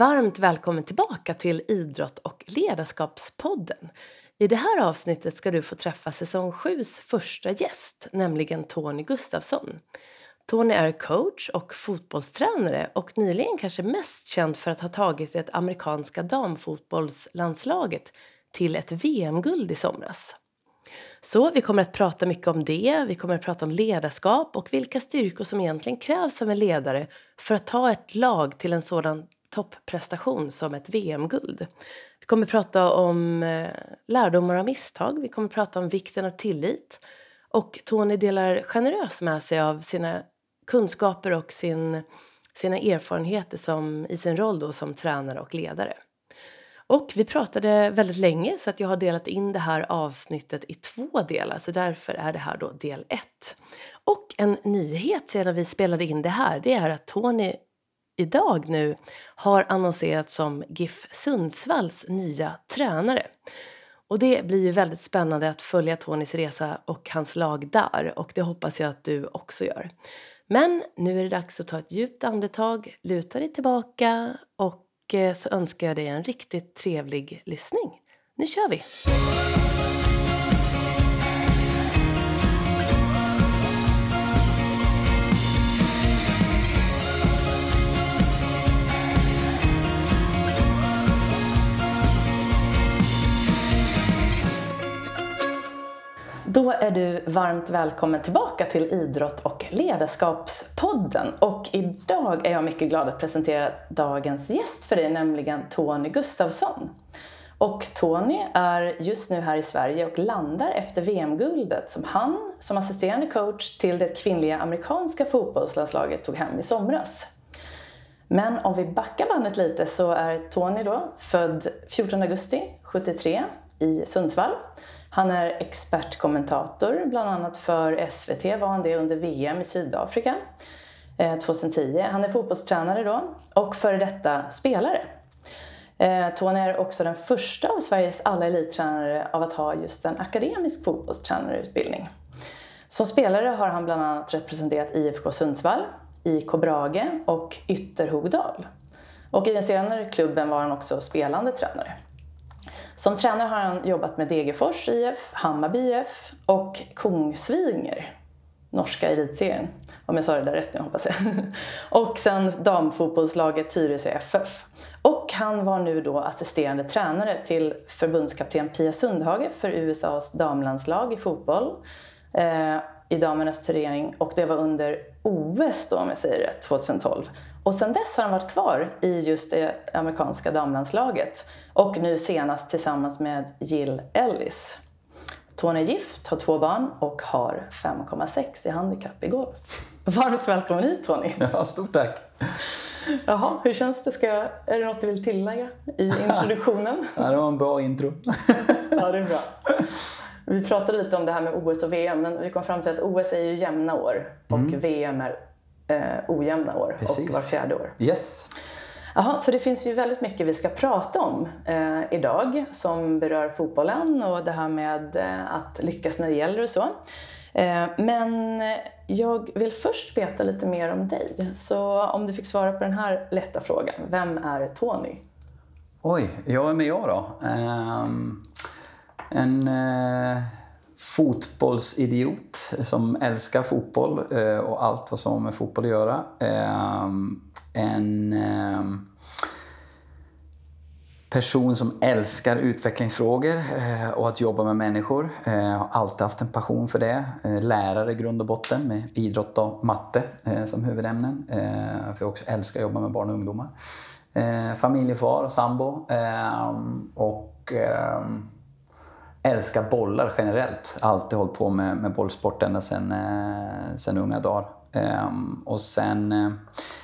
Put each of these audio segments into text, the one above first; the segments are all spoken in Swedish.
Varmt välkommen tillbaka till Idrott och ledarskapspodden. I det här avsnittet ska du få träffa säsong 7 första gäst, nämligen Tony Gustafsson. Tony är coach och fotbollstränare och nyligen kanske mest känd för att ha tagit det amerikanska damfotbollslandslaget till ett VM-guld i somras. Så vi kommer att prata mycket om det, vi kommer att prata om ledarskap och vilka styrkor som egentligen krävs av en ledare för att ta ett lag till en sådan topprestation som ett VM-guld. Vi kommer att prata om eh, lärdomar av misstag, vi kommer att prata om vikten av tillit och Tony delar generöst med sig av sina kunskaper och sin, sina erfarenheter som, i sin roll då som tränare och ledare. Och vi pratade väldigt länge så att jag har delat in det här avsnittet i två delar så därför är det här då del ett. Och en nyhet sedan vi spelade in det här det är att Tony idag nu har annonserats som GIF Sundsvalls nya tränare. Och det blir ju väldigt spännande att följa Tonys resa och hans lag där och det hoppas jag att du också gör. Men nu är det dags att ta ett djupt andetag, luta dig tillbaka och eh, så önskar jag dig en riktigt trevlig lyssning. Nu kör vi! Då är du varmt välkommen tillbaka till Idrott och ledarskapspodden. Och idag är jag mycket glad att presentera dagens gäst för dig, nämligen Tony Gustavsson. Och Tony är just nu här i Sverige och landar efter VM-guldet som han, som assisterande coach till det kvinnliga amerikanska fotbollslandslaget, tog hem i somras. Men om vi backar bandet lite så är Tony då född 14 augusti 73 i Sundsvall. Han är expertkommentator, bland annat för SVT var han det under VM i Sydafrika eh, 2010. Han är fotbollstränare då och före detta spelare. Eh, Tony är också den första av Sveriges alla elittränare av att ha just en akademisk fotbollstränarutbildning. Som spelare har han bland annat representerat IFK Sundsvall, IK Brage och Ytterhogdal. Och i den senare klubben var han också spelande tränare. Som tränare har han jobbat med Degerfors IF, Hammarby IF och Kongsvinger, norska elitserien. Om jag sa det där rätt nu hoppas jag. och sen damfotbollslaget Tyresö FF. Och han var nu då assisterande tränare till förbundskapten Pia Sundhage för USAs damlandslag i fotboll eh, i damernas turnering och det var under OS då om jag säger rätt, 2012. Och sen dess har han varit kvar i just det amerikanska damlandslaget och nu senast tillsammans med Jill Ellis. Tony är gift, har två barn och har 5,6 i handikapp i golf. Varmt välkommen hit Tony! Ja, stort tack! Jaha, hur känns det? Ska jag, är det något du vill tillägga i introduktionen? ja, det var en bra intro. ja, det är bra. Vi pratade lite om det här med OS och VM, men vi kom fram till att OS är ju jämna år och mm. VM är eh, ojämna år Precis. och var fjärde år. Yes. Jaha, så det finns ju väldigt mycket vi ska prata om eh, idag som berör fotbollen och det här med eh, att lyckas när det gäller och så. Eh, men jag vill först veta lite mer om dig. Så om du fick svara på den här lätta frågan. Vem är Tony? Oj, jag är med jag då. Um, en eh, fotbollsidiot som älskar fotboll eh, och allt vad som har med fotboll att göra. Ehm, eh, en person som älskar utvecklingsfrågor eh, och att jobba med människor. Jag eh, har alltid haft en passion för det. Eh, lärare i grund och botten med idrott och matte eh, som huvudämnen. Eh, för jag också älskar att jobba med barn och ungdomar. Eh, familjefar och sambo. Ehm, och ehm, älskar bollar generellt. Alltid hållit på med, med bollsport ända sedan, eh, sedan unga dagar. Ehm, och sen eh,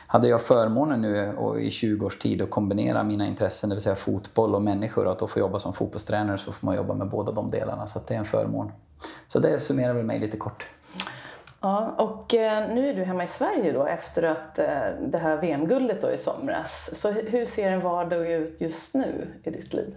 hade jag förmånen nu och i 20 års tid att kombinera mina intressen, det vill säga fotboll och människor, och att då få jobba som fotbollstränare så får man jobba med båda de delarna. Så det är en förmån. Så det summerar väl mig lite kort. Ja, och eh, nu är du hemma i Sverige då efter att eh, det här VM-guldet då i somras. Så hur ser en vardag ut just nu i ditt liv?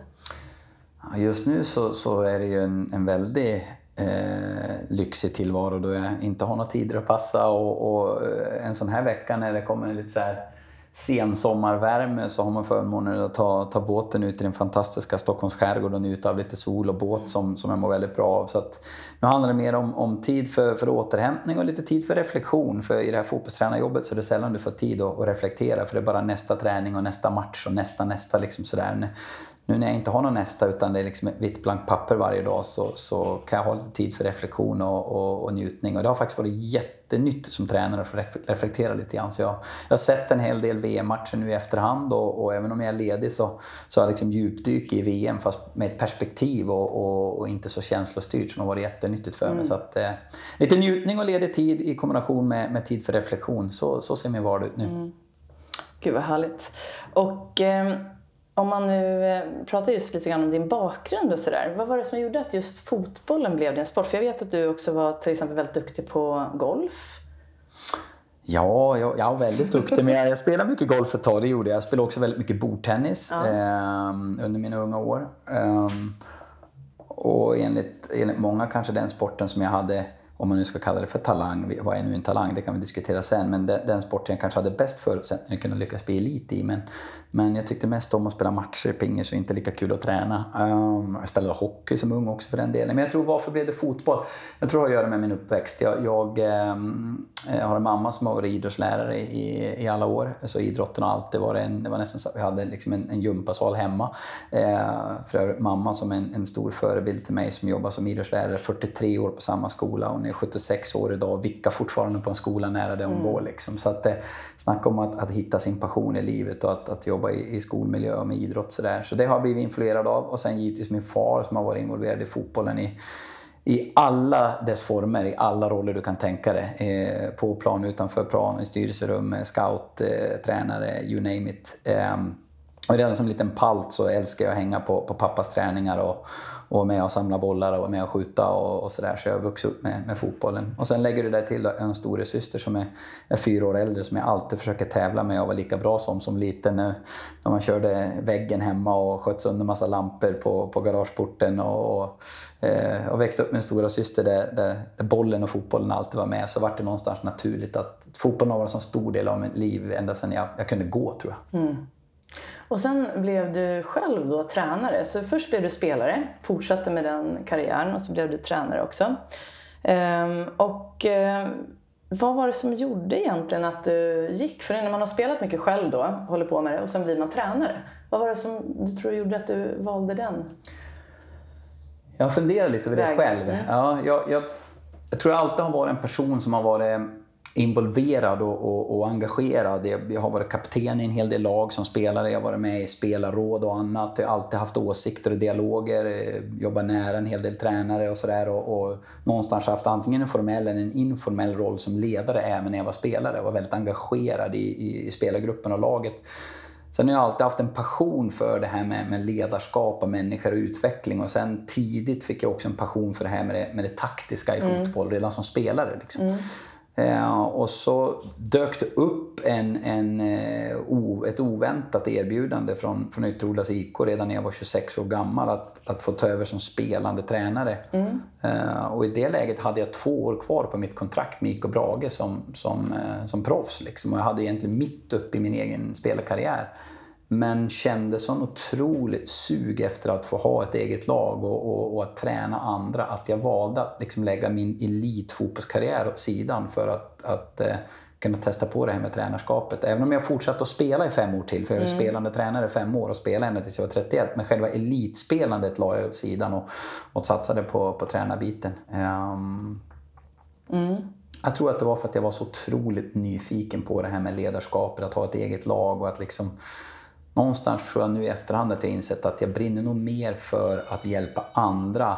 Just nu så, så är det ju en, en väldigt eh, lyxig tillvaro då jag inte har några tider att passa och, och, eh, en sån här vecka när det kommer lite så här sensommarvärme så har man förmånen att ta, ta båten ut i den fantastiska Stockholms skärgård och njuta av lite sol och båt som, som jag mår väldigt bra av. Så att, nu handlar det mer om, om tid för, för återhämtning och lite tid för reflektion. För i det här fotbollstränarjobbet så är det sällan du får tid att, att reflektera för det är bara nästa träning och nästa match och nästa, nästa liksom sådär. Nu när jag inte har någon nästa utan det är liksom ett vitt blankt papper varje dag så, så kan jag ha lite tid för reflektion och, och, och njutning. Och det har faktiskt varit jättenyttigt som tränare att få reflektera lite grann. Så jag, jag har sett en hel del VM-matcher nu i efterhand och, och, även om jag är ledig så, så har jag liksom djupdyk i VM fast med ett perspektiv och, och, och inte så känslostyrt som har varit jättenyttigt för mig. Mm. Så att, eh, lite njutning och ledig tid i kombination med, med tid för reflektion. Så, så ser min vardag ut nu. Mm. Gud vad härligt. Och... Eh om man nu eh, pratar just lite grann om din bakgrund och sådär. Vad var det som gjorde att just fotbollen blev din sport? För jag vet att du också var till exempel väldigt duktig på golf. Ja, jag, jag är väldigt duktig. Men jag, jag spelade mycket golf ett tag, det gjorde jag. Jag spelade också väldigt mycket bordtennis ja. eh, under mina unga år. Eh, och enligt, enligt många kanske den sporten som jag hade om man nu ska kalla det för talang, vad är nu en talang? Det kan vi diskutera sen. Men den, den sporten jag kanske hade bäst förutsättningar att kunna lyckas bli elit i. Men, men jag tyckte mest om att spela matcher, pingis och inte lika kul att träna. Um, jag spelade hockey som ung också för den delen. Men jag tror varför blev det fotboll? Jag tror det har att göra med min uppväxt. Jag, jag um, har en mamma som har varit idrottslärare i, i alla år. Så idrotten har alltid varit en, det var nästan så att vi hade liksom en, en gympasal hemma. Uh, för mamma som en, en stor förebild till mig som jobbar som idrottslärare 43 år på samma skola. Och är 76 år idag och vickar fortfarande på en skola nära där hon mm. bor. Liksom. Så att, eh, snacka om att, att hitta sin passion i livet och att, att jobba i, i skolmiljö och med idrott. Så, där. så det har jag blivit influerad av. Och sen givetvis min far som har varit involverad i fotbollen i, i alla dess former, i alla roller du kan tänka dig. Eh, på plan, utanför plan, i styrelserum, scout, eh, tränare, you name it. Eh, och redan som liten palt så älskar jag att hänga på, på pappas träningar och, och vara med och samla bollar och vara med och skjuta och, och sådär. Så jag har vuxit upp med, med fotbollen. Och sen lägger du där till en storasyster som är, är fyra år äldre som jag alltid försöker tävla med och vara lika bra som som liten. När, när man körde väggen hemma och sköt sönder massa lampor på, på garageporten och, och, eh, och växte upp med en stora syster där, där, där, bollen och fotbollen alltid var med. Så vart det någonstans naturligt att fotbollen har varit en så stor del av mitt liv ända sedan jag, jag kunde gå tror jag. Mm. Och sen blev du själv då tränare. Så först blev du spelare, fortsatte med den karriären och så blev du tränare också. Ehm, och eh, vad var det som gjorde egentligen att du gick? För när man har spelat mycket själv då, håller på med det och sen blir man tränare. Vad var det som du tror gjorde att du valde den? Jag funderar lite över det själv. Ja, jag, jag, jag tror jag alltid har varit en person som har varit involverad och, och, och, engagerad. Jag har varit kapten i en hel del lag som spelare. Jag har varit med i spelarråd och annat. Jag har alltid haft åsikter och dialoger. Eh, jobbat nära en hel del tränare och sådär. Och, och någonstans haft antingen en formell eller en informell roll som ledare även när jag var spelare. Jag var väldigt engagerad i, i, i spelargruppen och laget. Sen har jag alltid haft en passion för det här med, med ledarskap och människor och utveckling. Och sen tidigt fick jag också en passion för det här med det, med det taktiska i mm. fotboll, redan som spelare. Liksom. Mm. Eh, och så dök det upp en, en, eh, o, ett oväntat erbjudande från, från Ytterhogdals IK redan när jag var 26 år gammal att, att få ta över som spelande tränare. Mm. Eh, och i det läget hade jag två år kvar på mitt kontrakt med IK Brage som, som, som proffs. Liksom. Och jag hade egentligen mitt uppe i min egen spelarkarriär. Men kände sån otroligt sug efter att få ha ett eget lag och, och, och att träna andra att jag valde att liksom lägga min elitfotbollskarriär åt sidan för att, att eh, kunna testa på det här med tränarskapet. Även om jag fortsatte att spela i fem år till, för jag var mm. spelande tränare i fem år och spelade ända tills jag var 31. Men själva elitspelandet la jag åt sidan och, och satsade på, på tränarbiten. Um, mm. Jag tror att det var för att jag var så otroligt nyfiken på det här med ledarskapet, att ha ett eget lag och att liksom någonstans tror jag nu i efterhand att jag insett att jag brinner nog mer för att hjälpa andra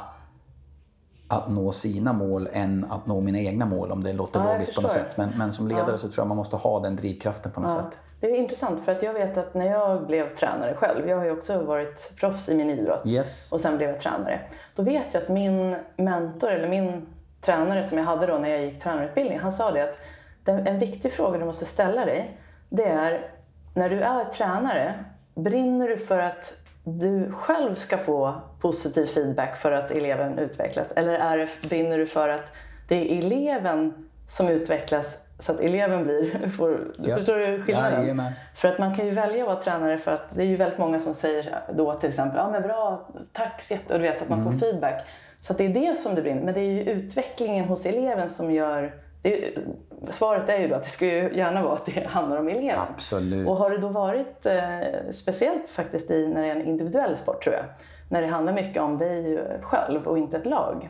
att nå sina mål än att nå mina egna mål om det låter ja, logiskt på något sätt. Men, men som ledare ja. så tror jag man måste ha den drivkraften på något ja. sätt. Det är intressant för att jag vet att när jag blev tränare själv, jag har ju också varit proffs i min idrott yes. och sen blev jag tränare. Då vet jag att min mentor eller min tränare som jag hade då när jag gick tränarutbildning, han sa det att en viktig fråga du måste ställa dig, det är när du är tränare, brinner du för att du själv ska få positiv feedback för att eleven utvecklas? Eller är det, brinner du för att det är eleven som utvecklas så att eleven blir... Får, Ja. Förstår du skillnaden? Jajamän. För att man kan ju välja att vara tränare för att det är ju väldigt många som säger då till exempel ja men bra, tack så jätte-" och du vet att man Mm. får feedback. Så att det är det som det brinner Men det är ju utvecklingen hos eleven som gör det är, Svaret är ju då att det ska ju gärna vara att det handlar om eleven. Absolut. Och har det då varit eh, speciellt faktiskt i, när det är en individuell sport tror jag, när det handlar mycket om dig själv och inte ett lag.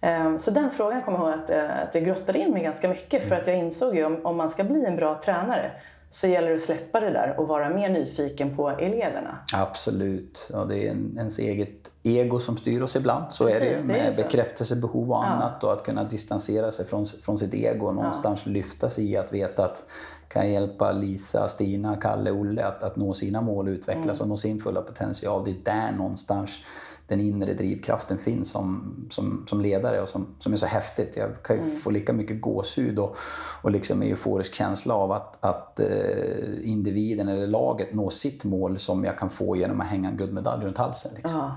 Eh, så den frågan kommer jag ihåg att, eh, att jag grottade in mig ganska mycket för att jag insåg ju om, om man ska bli en bra tränare så gäller det att släppa det där och vara mer nyfiken på eleverna. Absolut. Ja, det är en, ens eget ego som styr oss ibland. Så är det Precis, ju det är ju med så. bekräftelsebehov och Ja. annat. Och att kunna distansera sig från, från sitt ego och någonstans lyfta sig i att veta att kan hjälpa Lisa, Stina, Kalle, Olle att, att nå sina mål och utvecklas Mm. och nå sin fulla potential. Det är där någonstans den inre drivkraften finns som, som, som ledare och som, som är så häftigt. Jag kan ju Mm. få lika mycket gåshud och, och liksom euforisk känsla av att, att eh, individen eller laget når sitt mål som jag kan få genom att hänga en guldmedalj runt halsen. Liksom. Ja.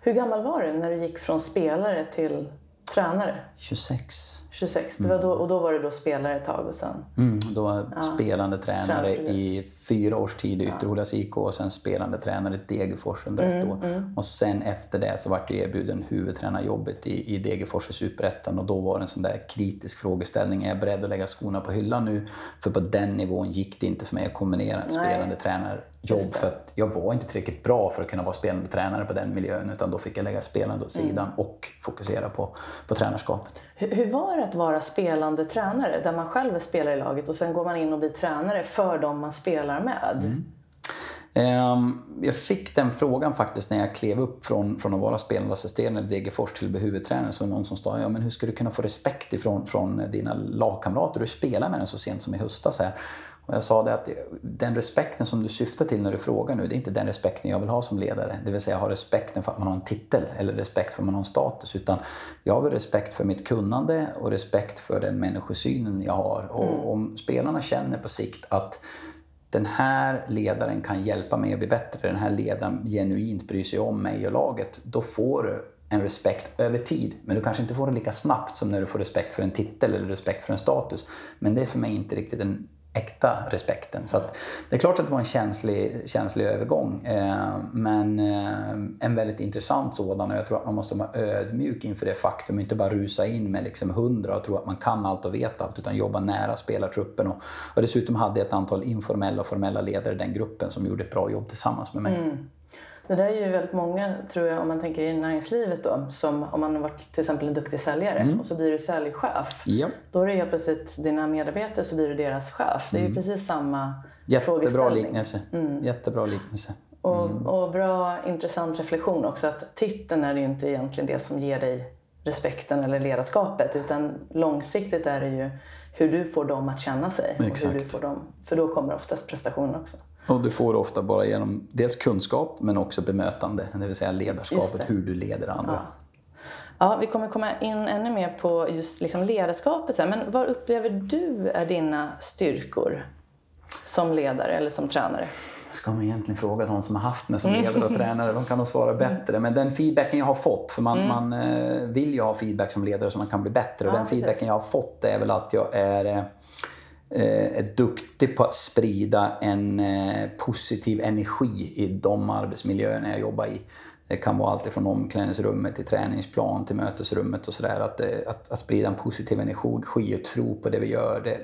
Hur gammal var du när du gick från spelare till tränare? 26. 26. Det var då, och då var du då spelare ett tag och sen... Mm, då var jag spelande tränare Tränare, i fyra års tid i Ytterhogdals IK och sen spelande tränare i Degerfors under ett Mm, år. Och sen efter det så vart jag erbjuden huvudtränarjobbet i, i Degerfors i Superettan och då var det en sån där kritisk frågeställning. Är jag beredd att lägga skorna på hyllan nu? För på den nivån gick det inte för mig att kombinera ett spelande tränarjobb Det. för att jag var inte tillräckligt bra för att kunna vara spelande tränare på den miljön utan då fick jag lägga spelande åt sidan Mm. och fokusera på, på tränarskapet. Hur, hur var det att vara spelande tränare där man själv är spelare i laget och sen går man in och blir tränare för dem man spelar med? Ehm, Jag fick den frågan faktiskt när jag klev upp från, från att vara spelande assisterande i Degerfors till att bli huvudtränare. Så var det någon som sa, ja men hur ska du kunna få respekt ifrån från dina lagkamrater? Du spelar med dem så sent som i höstas här. Och jag sa det att den respekten som du syftar till när du frågar nu, det är inte den respekten jag vill ha som ledare. Det vill säga ha respekten för att man har en titel eller respekt för att man har en status. Utan jag vill respekt för mitt kunnande och respekt för den människosynen jag har. Och om spelarna känner på sikt att den här ledaren kan hjälpa mig att bli bättre, den här ledaren genuint bryr sig om mig och laget, då får du en respekt över tid. Men du kanske inte får det lika snabbt som när du får respekt för en titel eller respekt för en status. Men det är för mig inte riktigt den äkta respekten. Så att det är klart att det var en känslig, känslig övergång. Eh, men eh, en väldigt intressant sådan och jag tror att man måste vara ödmjuk inför det faktum och inte bara rusa in med liksom hundra och tro att man kan allt och vet allt utan jobba nära spelartruppen. Och, och dessutom hade jag ett antal informella och formella ledare i den gruppen som gjorde ett bra jobb tillsammans med mig. Mm. Det där är ju väldigt många, tror jag, om man tänker i näringslivet då, som om man har varit till exempel en duktig säljare och så blir du säljchef. Ja. Då är det helt plötsligt dina medarbetare så blir du deras chef. Det är ju precis samma Jättebra frågeställning. liknelse. Jättebra liknelse. Och, Mm. och bra, intressant reflektion också att titeln är ju inte egentligen det som ger dig respekten eller ledarskapet utan långsiktigt är det ju hur du får dem att känna sig. Och hur du Exakt. får dem, för då kommer oftast prestationen också. Och du får ofta bara genom dels kunskap men också bemötande, det vill säga ledarskapet, hur du leder andra. Ja, vi kommer komma in ännu mer på just liksom ledarskapet. här. Men vad upplever du är dina styrkor som ledare eller som tränare? Ska man egentligen fråga de som har haft mig som ledare och tränare, de kan nog svara bättre. Men den feedbacken jag har fått, för man, man eh, vill ju ha feedback som ledare så man kan bli bättre. Och Ja, den precis. feedbacken jag har fått är väl att jag är, eh, Eh, är duktig på att sprida en eh, positiv energi i de arbetsmiljöerna jag jobbar i. Det kan vara allt från omklädningsrummet till träningsplan till mötesrummet och sådär. Att, eh, att, att sprida en positiv energi och tro på det vi gör. Det,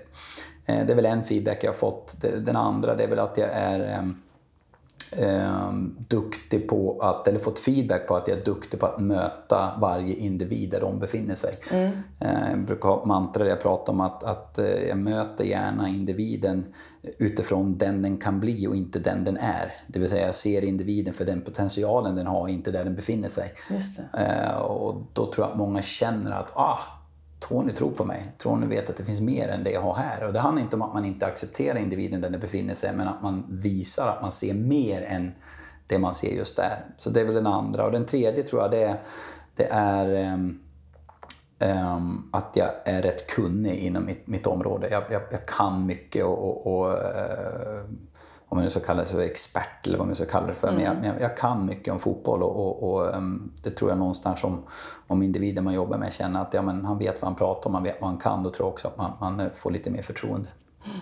det är väl en feedback jag har fått. Den andra det är väl att jag är ehm, eh, duktig på att, eller fått feedback på att jag är duktig på att möta varje individ där de befinner sig. Eh, jag brukar ha ett mantra där jag pratar om att, att eh, jag möter gärna individen utifrån den den kan bli och inte den den är. Det vill säga jag ser individen för den potentialen den har, inte där den befinner sig. Eh, och då tror jag att många känner att ah, Tony tror på mig. Tony vet att det finns mer än det jag har här. Och det handlar inte om att man inte accepterar individen där den befinner sig, men att man visar att man ser mer än det man ser just där. Så det är väl den andra. Och den tredje tror jag det, det är um, att jag är rätt kunnig inom mitt, mitt område. Jag, jag, jag kan mycket och, och, och uh, om man nu ska kalla det för expert eller vad man ska kalla det för. Mm. Men jag, jag, kan mycket om fotboll och, och, och um, det tror jag någonstans om, om individen man jobbar med känner att ja, men han vet vad han pratar om, han vet vad han kan. Då tror jag också att man, man får lite mer förtroende. Mm.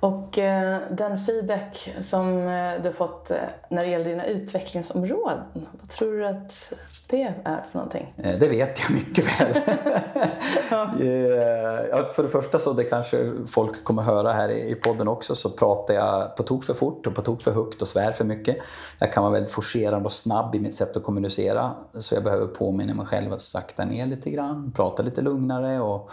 Och eh, den feedback som eh, du fått eh, när det gäller dina utvecklingsområden, vad tror du att det är för någonting? Det vet jag mycket väl. Ja. för det första så det kanske folk kommer höra här i podden också så pratar jag på tok för fort och på tok för högt och svär för mycket. Jag kan vara väldigt forcerande och snabb i mitt sätt att kommunicera så jag behöver påminna mig själv att sakta ner lite grann, prata lite lugnare och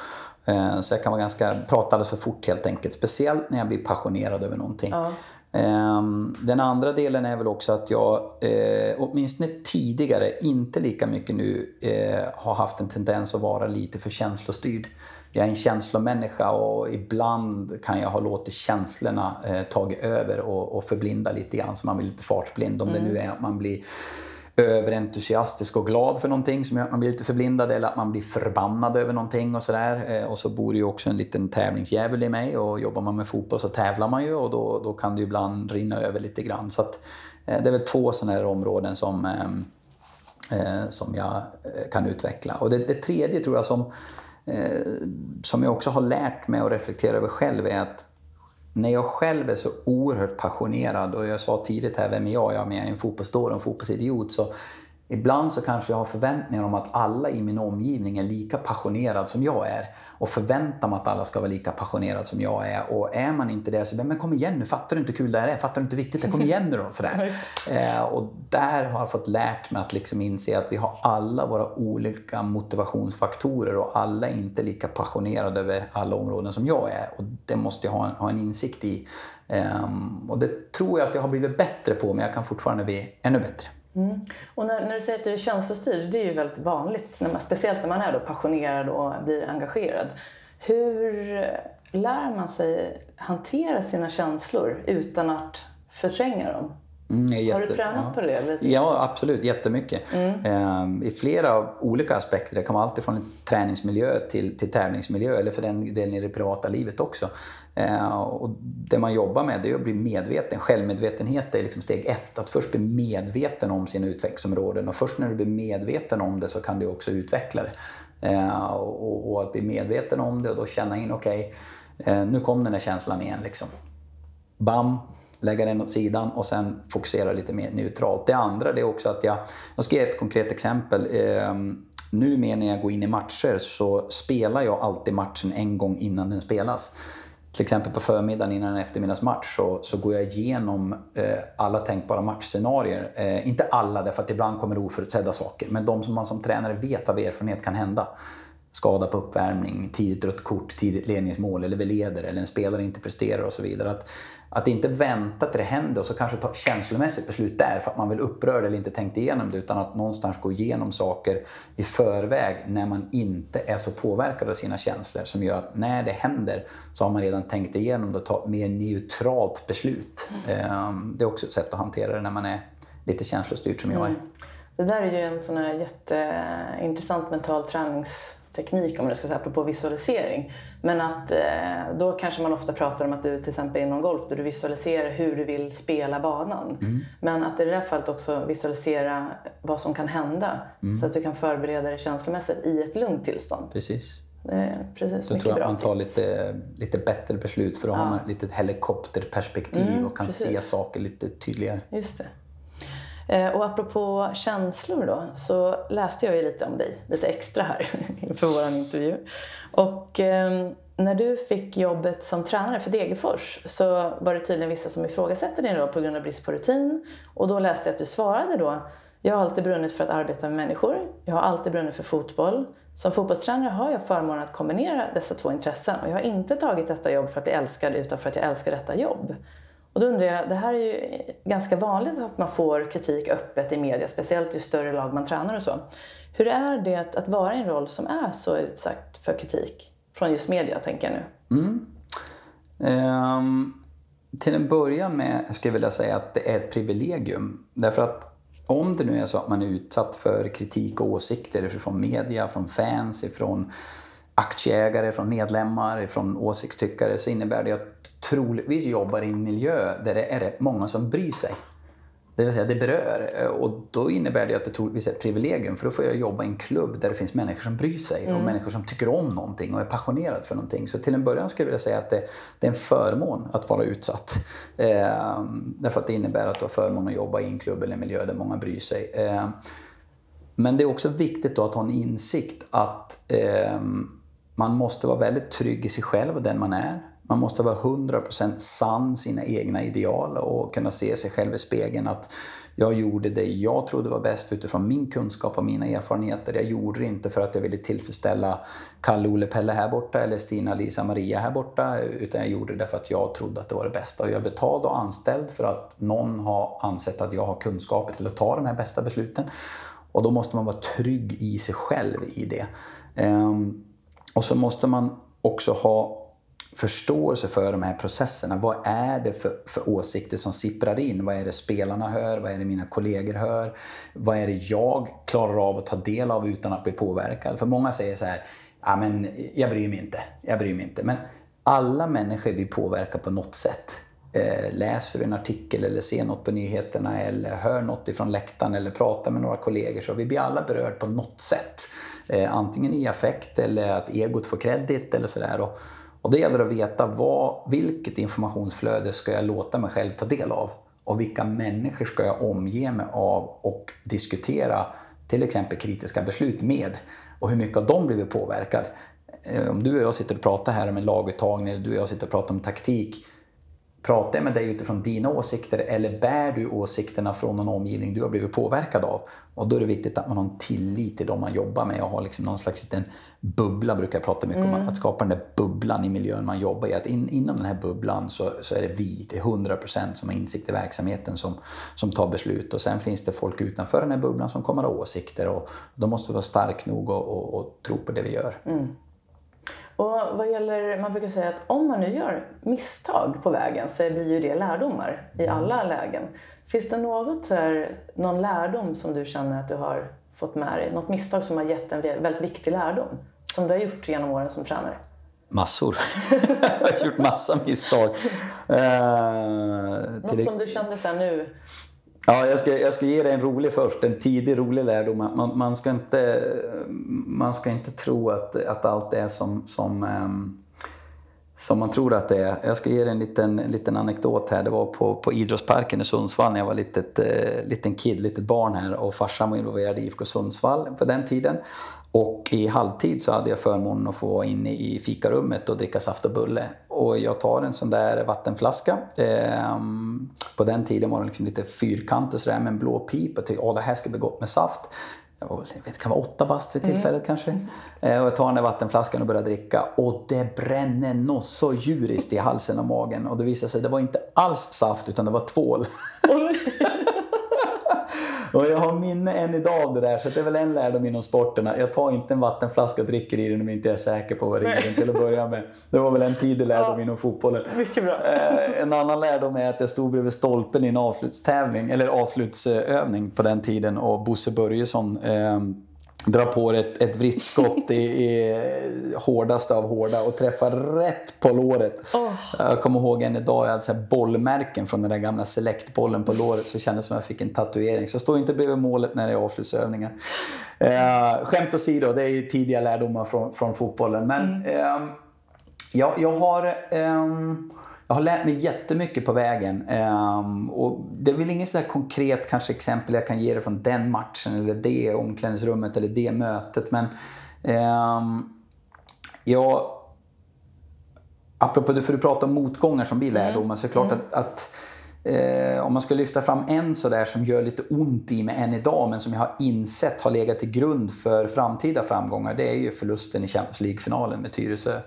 så jag kan vara ganska, prata alldeles för fort helt enkelt. Speciellt när jag blir passionerad över någonting. Ja. Ehm, den andra delen är väl också att jag eh, åtminstone tidigare, inte lika mycket nu, eh, har haft en tendens att vara lite för känslostyrd. Jag är en känslomänniska och ibland kan jag ha låtit känslorna eh, tagit över och, och förblinda lite grann så man blir lite fartblind. Om mm. det nu är att man blir överentusiastisk och glad för någonting som gör att man blir lite förblindad eller att man blir förbannad över någonting och sådär. Eh, och så bor det ju också en liten tävlingsdjävul i mig och jobbar man med fotboll så tävlar man ju och då, då kan det ju ibland rinna över lite grann. Så att, eh, det är väl två sådana här områden som, eh, som jag kan utveckla. Och det, det tredje tror jag som, som jag också har lärt mig att reflektera över själv är att när jag själv är så oerhört passionerad och jag sa tidigt här, vem är jag? Ja, men Jag är en fotbollsdåre och en fotbollsidiot. Så ibland så kanske jag har förväntningar om att alla i min omgivning är lika passionerad som jag är och förväntar mig att alla ska vara lika passionerade som jag är. Och är man inte det så men kom igen nu, fattar du inte hur kul det här är? Fattar du inte hur viktigt det är? Kom igen nu då! Sådär. Eh, och där har jag fått lärt mig att liksom inse att vi har alla våra olika motivationsfaktorer och alla är inte lika passionerade över alla områden som jag är. Och det måste jag ha en, ha en insikt i. Eh, och det tror jag att jag har blivit bättre på, men jag kan fortfarande bli ännu bättre. Mm. Och när, när, du säger att du är känslostyrd, det är ju väldigt vanligt, när man, speciellt när man är då passionerad och blir engagerad. Hur lär man sig hantera sina känslor utan att förtränga dem? Mm, har du tränat ja. på det? Lite? Ja, absolut. Jättemycket. Mm. Ehm, I flera olika aspekter. Det kan vara allt från träningsmiljö till, till tävlingsmiljö eller för den delen i det privata livet också. Ehm, och det man jobbar med det är att bli medveten. Självmedvetenhet är liksom steg ett. Att först bli medveten om sina utvecklingsområden och först när du blir medveten om det så kan du också utveckla det. Ehm, och, och, att bli medveten om det och då känna in, okej, okay, eh, nu kom den där känslan igen. Liksom. Bam, lägga den åt sidan och sen fokusera lite mer neutralt. Det andra det är också att jag, jag ska ge ett konkret exempel. Eh, nu när jag går in i matcher så spelar jag alltid matchen en gång innan den spelas. Till exempel på förmiddagen innan en eftermiddagsmatch så, så går jag igenom eh, alla tänkbara matchscenarier. Eh, inte alla, därför att ibland kommer det oförutsedda saker. Men de som man som tränare vet av erfarenhet kan hända skada på uppvärmning, tidigt rött kort, tidigt ledningsmål eller vi leder eller en spelare inte presterar och så vidare. Att, att inte vänta till det händer och så kanske ta känslomässigt beslut där för att man vill upprörd eller inte tänkt igenom det utan att någonstans gå igenom saker i förväg när man inte är så påverkad av sina känslor som gör att när det händer så har man redan tänkt igenom det och tagit ett mer neutralt beslut. Mm. Det är också ett sätt att hantera det när man är lite känslostyrd som jag är. Mm. Det där är ju en sån här jätteintressant mental tränings teknik om man ska säga, apropå visualisering. Men att eh, då kanske man ofta pratar om att du till exempel inom golf där du visualiserar hur du vill spela banan. Mm. Men att i det här fallet också visualisera vad som kan hända mm. så att du kan förbereda dig känslomässigt i ett lugnt tillstånd. Precis. Precis, då tror jag att man tar lite, lite bättre beslut för då ja. har man ett litet helikopterperspektiv mm, och kan precis. se saker lite tydligare. Just det. Eh, och apropå känslor då, så läste jag ju lite om dig, lite extra här inför vår intervju. Och eh, när du fick jobbet som tränare för Degerfors så var det tydligen vissa som ifrågasatte din roll på grund av brist på rutin. Och då läste jag att du svarade då, jag har alltid brunnit för att arbeta med människor, jag har alltid brunnit för fotboll. Som fotbollstränare har jag förmånen att kombinera dessa två intressen och jag har inte tagit detta jobb för att bli älskad utan för att jag älskar detta jobb. Och då undrar jag, det här är ju ganska vanligt att man får kritik öppet i media, speciellt ju större lag man tränar och så. Hur är det att vara i en roll som är så utsatt för kritik från just media, tänker jag nu? Mm. Um, till en början med skulle jag vilja säga att det är ett privilegium. Därför att om det nu är så att man är utsatt för kritik och åsikter från media, från fans, från aktieägare, från medlemmar, från åsiktstyckare så innebär det att troligtvis jobbar i en miljö där det är rätt många som bryr sig. Det vill säga det berör. Och då innebär det att det troligtvis är ett privilegium för då får jag jobba i en klubb där det finns människor som bryr sig mm. och människor som tycker om någonting och är passionerade för någonting. Så till en början skulle jag vilja säga att det, det är en förmån att vara utsatt. Eh, därför att det innebär att du har förmån att jobba i en klubb eller en miljö där många bryr sig. Eh, men det är också viktigt då att ha en insikt att eh, man måste vara väldigt trygg i sig själv och den man är. Man måste vara 100% sann sina egna ideal och kunna se sig själv i spegeln att jag gjorde det jag trodde var bäst utifrån min kunskap och mina erfarenheter. Jag gjorde det inte för att jag ville tillfredsställa Kalle, Olle, Pelle här borta eller Stina, Lisa, Maria här borta. Utan jag gjorde det för att jag trodde att det var det bästa. Och jag är betald och anställd för att någon har ansett att jag har kunskaper till att ta de här bästa besluten. Och då måste man vara trygg i sig själv i det. Ehm, och så måste man också ha förståelse för de här processerna. Vad är det för, för, åsikter som sipprar in? Vad är det spelarna hör? Vad är det mina kollegor hör? Vad är det jag klarar av att ta del av utan att bli påverkad? För många säger så här, ja men jag bryr mig inte, jag bryr mig inte. Men alla människor blir påverkade på något sätt. Eh, läser du en artikel eller ser något på nyheterna eller hör något ifrån läktaren eller pratar med några kollegor så vi blir alla berörda på något sätt. Eh, antingen i affekt eller att egot får kredit eller sådär. Och, det gäller att veta vad, vilket informationsflöde ska jag låta mig själv ta del av? Och vilka människor ska jag omge mig av och diskutera till exempel kritiska beslut med? Och hur mycket av dem blir vi påverkade? Eh, om du och jag sitter och pratar här om en laguttagning eller du och jag sitter och pratar om taktik Pratar jag med dig utifrån dina åsikter eller bär du åsikterna från någon omgivning du har blivit påverkad av? Och då är det viktigt att man har en tillit till dem man jobbar med och har liksom någon slags liten bubbla, brukar jag prata mycket mm. om. Att skapa den där bubblan i miljön man jobbar i. Att in, inom den här bubblan så, så är det vi, är 100% som har insikt i verksamheten som, som tar beslut. Och sen finns det folk utanför den här bubblan som kommer ha åsikter och då måste vi vara stark nog och, och, och tro på det vi gör. Mm. Och vad gäller, man brukar säga att om man nu gör misstag på vägen så blir ju det lärdomar i mm. alla lägen. Finns det något där, någon lärdom som du känner att du har fått med dig? Något misstag som har gett en väldigt viktig lärdom som du har gjort genom åren som tränare? Massor. jag har gjort massa misstag. Uh, Något som du kände så nu, Ja, jag ska, jag ska ge dig en rolig först, en tidig rolig lärdom. Man, man, ska, inte, man ska inte tro att, att allt är som, som, ehm, som man tror att det är. Jag ska ge dig en liten, liten anekdot här. Det var på, på idrottsparken i Sundsvall när jag var litet, eh, liten kid, litet barn här och farsan var involverad i IFK Sundsvall på den tiden. Och i halvtid så hade jag förmånen att få vara inne i fikarummet och dricka saft och bulle. Och jag tar en sån där vattenflaska. Eh, på den tiden var den liksom lite fyrkantig sådär med en blå pip och tänkte att det här ska bli gott med saft. Jag vet, det kan vara åtta bast vid tillfället mm. kanske. Eh, och jag tar den där vattenflaskan och börjar dricka. Och det bränner något så djuriskt i halsen och magen. Och det visade sig att det var inte alls saft utan det var tvål. Och jag har minne än idag av det där, så det är väl en lärdom inom sporterna. Jag tar inte en vattenflaska och dricker i den om jag inte är säker på vad det är till att börja med. Det var väl en tidig lärdom ja, inom fotbollen. Mycket bra. Eh, en annan lärdom är att jag stod bredvid stolpen i en avslutstävling, eller avslutsövning på den tiden och Bosse Börjesson drar på ett, ett vristskott i, i hårdaste av hårda och träffar rätt på låret. Oh. Jag kommer ihåg än idag, jag hade så bollmärken från den där gamla selektbollen på låret så det kändes som att jag fick en tatuering. Så stå inte bredvid målet när det är avslutsövningar. Eh, skämt åsido, det är ju tidiga lärdomar från, från fotbollen. Men mm. eh, jag, jag har... Eh, jag har lärt mig jättemycket på vägen. Um, och det är väl inget sådär konkret kanske exempel jag kan ge dig från den matchen eller det omklädningsrummet eller det mötet. Men um, jag... Apropå det, för du pratar om motgångar som blir lärdomar, mm. så är det klart mm. att, att Eh, om man ska lyfta fram en sådär som gör lite ont i mig än idag men som jag har insett har legat till grund för framtida framgångar. Det är ju förlusten i Champions League-finalen med Tyresö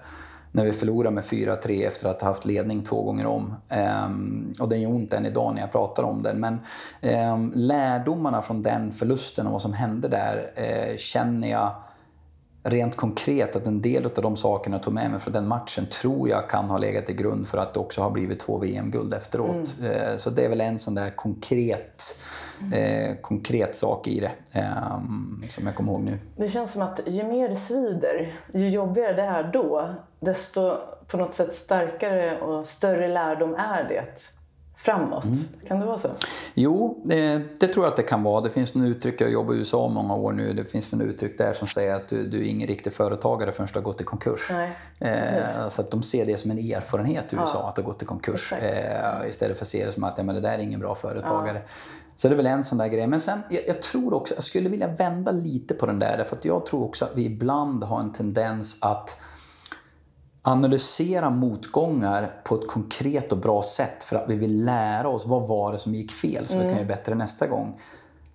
när vi förlorar med 4-3 efter att ha haft ledning två gånger om. Ehm, och den gör ont än idag när jag pratar om den. Men ehm, lärdomarna från den förlusten och vad som hände där eh, känner jag rent konkret att en del av de sakerna jag tog med mig från den matchen tror jag kan ha legat till grund för att det också har blivit två VM-guld efteråt. Mm. Uh, så det är väl en sån där konkret eh, konkret sak i det eh, som jag kommer ihåg nu. Det känns som att ju mer det svider, ju jobbigare det är då, desto på något sätt starkare och större lärdom är det framåt? Mm. Kan det vara så? Jo, det, det, tror jag att det kan vara. Det finns några uttryck, jag har jobbat i USA många år nu, det finns några uttryck där som säger att du, du är ingen riktig företagare förrän du har gått i konkurs. Nej, eh, så att de ser det som en erfarenhet i USA, ja. att du har gått i konkurs. Eh, istället för att se det som att ja, men det där är ingen bra företagare. Ja. Så det är väl en sån där grej. Men sen, jag, jag, tror också, jag skulle vilja vända lite på den där. Därför att jag tror också att vi ibland har en tendens att analysera motgångar på ett konkret och bra sätt för att vi vill lära oss vad var det som gick fel så mm. vi kan göra bättre nästa gång.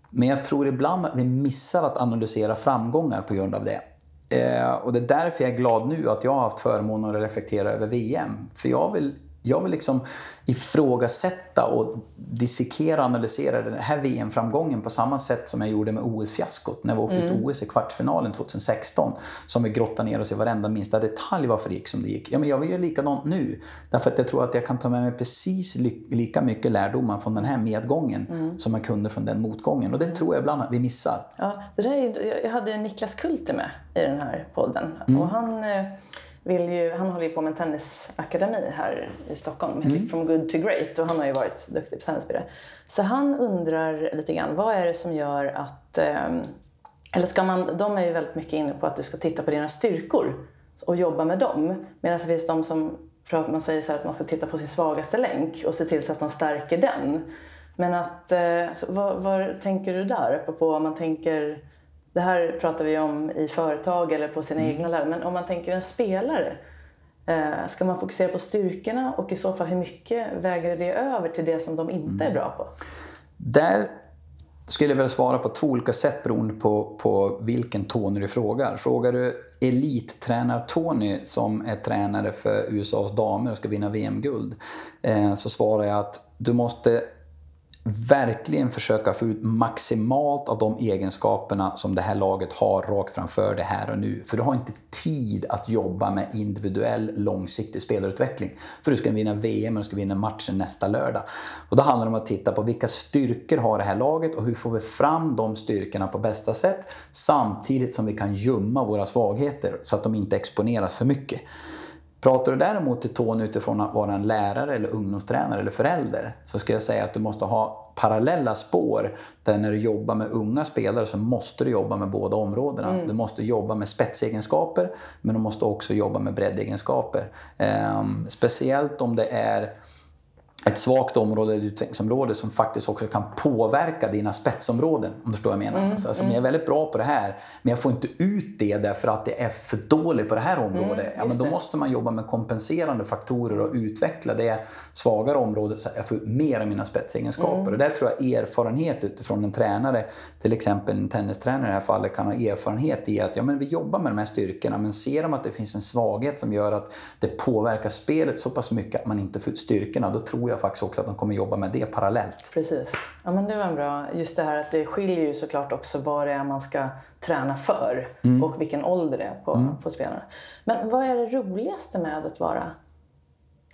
Men jag tror ibland att vi missar att analysera framgångar på grund av det. Eh, och det är därför jag är glad nu att jag har haft förmånen att reflektera över VM. För jag vill jag vill liksom ifrågasätta och dissekera och analysera den här VM-framgången på samma sätt som jag gjorde med OS-fiaskot när vi åkte mm. ut OS i kvartsfinalen 2016. Som vi grottade ner oss i varenda minsta detalj varför det gick som det gick. Ja, men jag vill göra likadant nu. Därför att jag tror att jag kan ta med mig precis lika mycket lärdomar från den här medgången mm. som jag kunde från den motgången. Och det tror jag ibland att vi missar. Ja, det där är, jag hade Niklas Kulte med i den här podden. Mm. Och han eh, vill ju, han håller ju på med en tennisakademi här i Stockholm, mm. From Good to Great, och han har ju varit duktig på tennisspelare. Så han undrar lite grann, vad är det som gör att... Ehm, eller ska man, de är ju väldigt mycket inne på att du ska titta på dina styrkor och jobba med dem. Medan det finns de som man säger så att man ska titta på sin svagaste länk och se till så att man stärker den. Men att, eh, vad, vad tänker du där? Apropå om man tänker det här pratar vi om i företag eller på sina mm. egna lärare. Men om man tänker en spelare, eh, ska man fokusera på styrkorna och i så fall hur mycket väger det över till det som de inte är mm. bra på? Där skulle jag vilja svara på två olika sätt beroende på, på vilken Tony du frågar. Frågar du elittränar-Tony som är tränare för USAs damer och ska vinna VM-guld eh, så svarar jag att du måste verkligen försöka få ut maximalt av de egenskaperna som det här laget har rakt framför det här och nu. För du har inte tid att jobba med individuell långsiktig spelarutveckling. För du ska vinna VM och du ska vinna matchen nästa lördag. Och då handlar det om att titta på vilka styrkor har det här laget och hur får vi fram de styrkorna på bästa sätt samtidigt som vi kan gömma våra svagheter så att de inte exponeras för mycket. Pratar du däremot till Tony utifrån att vara en lärare eller ungdomstränare eller förälder så ska jag säga att du måste ha parallella spår där när du jobbar med unga spelare så måste du jobba med båda områdena. Mm. Du måste jobba med spetsegenskaper men du måste också jobba med breddegenskaper. Um, speciellt om det är ett svagt område, ett utvecklingsområde som faktiskt också kan påverka dina spetsområden. Om du förstår vad jag menar. Mm, alltså, alltså, mm. Jag är väldigt bra på det här men jag får inte ut det därför att det är för dåligt på det här området. Mm, ja, men då det. måste man jobba med kompenserande faktorer och utveckla det svagare området så att jag får ut mer av mina spetsegenskaper. Mm. Och där tror jag erfarenhet utifrån en tränare, till exempel en tennistränare i det här fallet, kan ha erfarenhet i att ja, men vi jobbar med de här styrkorna men ser de att det finns en svaghet som gör att det påverkar spelet så pass mycket att man inte får ut styrkorna, då tror jag faktiskt också att de kommer jobba med det parallellt. Precis. Ja, men det var en bra. Just det här att det skiljer ju såklart också vad det är man ska träna för mm. och vilken ålder det är på, mm. på spelarna. Men vad är det roligaste med att vara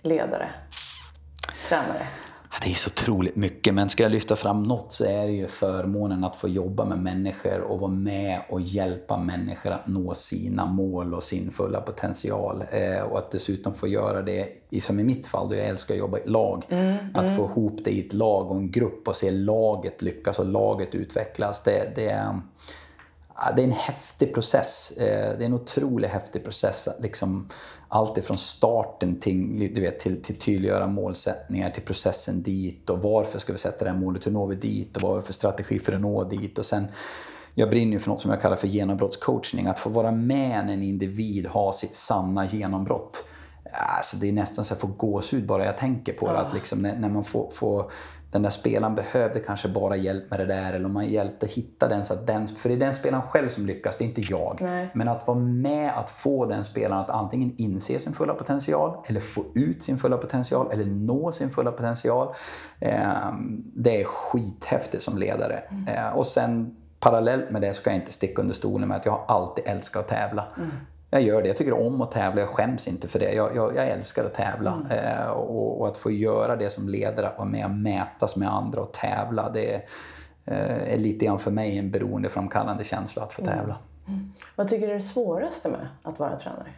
ledare, tränare? Det är så otroligt mycket, men ska jag lyfta fram något så är det ju förmånen att få jobba med människor och vara med och hjälpa människor att nå sina mål och sin fulla potential. Eh, och att dessutom få göra det, som i mitt fall, då jag älskar att jobba i lag. Mm, att mm. få ihop det i ett lag och en grupp och se laget lyckas och laget utvecklas. Det, det, det är en häftig process. Eh, det är en otroligt häftig process. Liksom, allt ifrån starten till, du vet, till, till tydliggöra målsättningar, till processen dit och varför ska vi sätta det här målet, hur når vi dit och vad vi för strategi för att nå dit. Och sen, jag brinner ju för något som jag kallar för genombrottscoachning. Att få vara med när en individ har sitt sanna genombrott. Alltså det är nästan så att jag får gåshud bara jag tänker på det. Att liksom när, när man får, får den där spelaren behövde kanske bara hjälp med det där eller om man hjälpte hitta den så att den, för det är den spelaren själv som lyckas, det är inte jag. Nej. Men att vara med att få den spelaren att antingen inse sin fulla potential eller få ut sin fulla potential eller nå sin fulla potential. Eh, det är skithäftigt som ledare. Mm. Eh, och sen parallellt med det ska jag inte sticka under stolen med att jag har alltid älskat att tävla. Mm jag gör det. Jag tycker om att tävla. Jag skäms inte för det. Jag, jag, jag älskar att tävla. Mm. Eh, och, och, att få göra det som ledare, att vara med och mätas med andra och tävla. Det är, eh, är lite grann för mig en beroendeframkallande känsla att få mm. tävla. Mm. Vad tycker du är det svåraste med att vara tränare?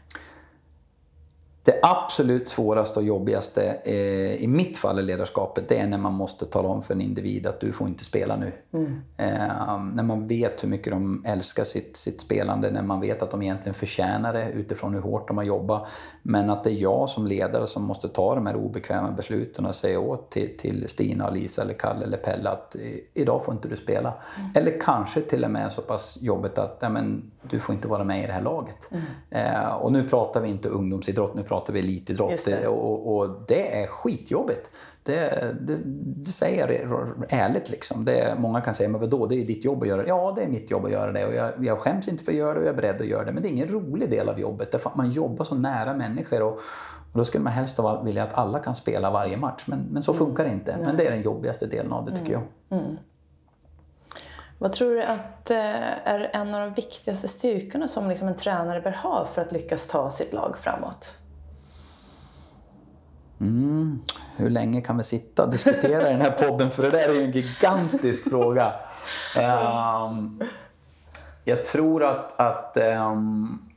Det absolut svåraste och jobbigaste eh, i mitt fall i ledarskapet det är när man måste tala om för en individ att du får inte spela nu. Mm. Eh, när man vet hur mycket de älskar sitt, sitt spelande, när man vet att de egentligen förtjänar det utifrån hur hårt de har jobbat. Men att det är jag som ledare som måste ta de här obekväma besluten och säga åt till, till Stina, Lisa, eller Kalle eller Pelle att idag får inte du spela. Mm. Eller kanske till och med så pass jobbigt att ja, men, du får inte vara med i det här laget. Mm. Eh, och nu pratar vi inte ungdomsidrott, nu pratar vi elitidrott. Det. Och, och, det är skitjobbigt. Det, det, det säger jag ärligt. Liksom. Det, många kan säga, men vadå, det är ditt jobb att göra det. Ja, det är mitt jobb att göra det. Och jag, jag skäms inte för att göra det och jag är beredd att göra det. Men det är ingen rolig del av jobbet. Därför att man jobbar så nära människor. Och, och då skulle man helst vilja att alla kan spela varje match. Men, men så mm. funkar det inte. Men det är den jobbigaste delen av det tycker mm. jag. Mm. Vad tror du att eh, är en av de viktigaste styrkorna som liksom en tränare bör ha för att lyckas ta sitt lag framåt? Mm. Hur länge kan vi sitta och diskutera i den här podden? För det där är ju en gigantisk fråga. Um, jag tror att, att um,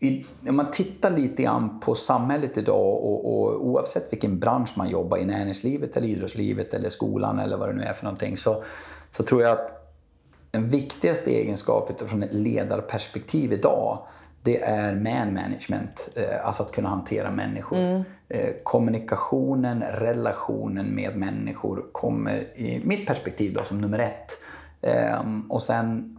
i, om man tittar lite grann på samhället idag och, och, oavsett vilken bransch man jobbar i, näringslivet eller idrottslivet eller skolan eller vad det nu är för någonting, så, så tror jag att den viktigaste egenskapen från ett ledarperspektiv idag det är man management, eh, alltså att kunna hantera människor. Mm. Eh, kommunikationen, relationen med människor kommer i mitt perspektiv då som nummer ett. Ehm, och sen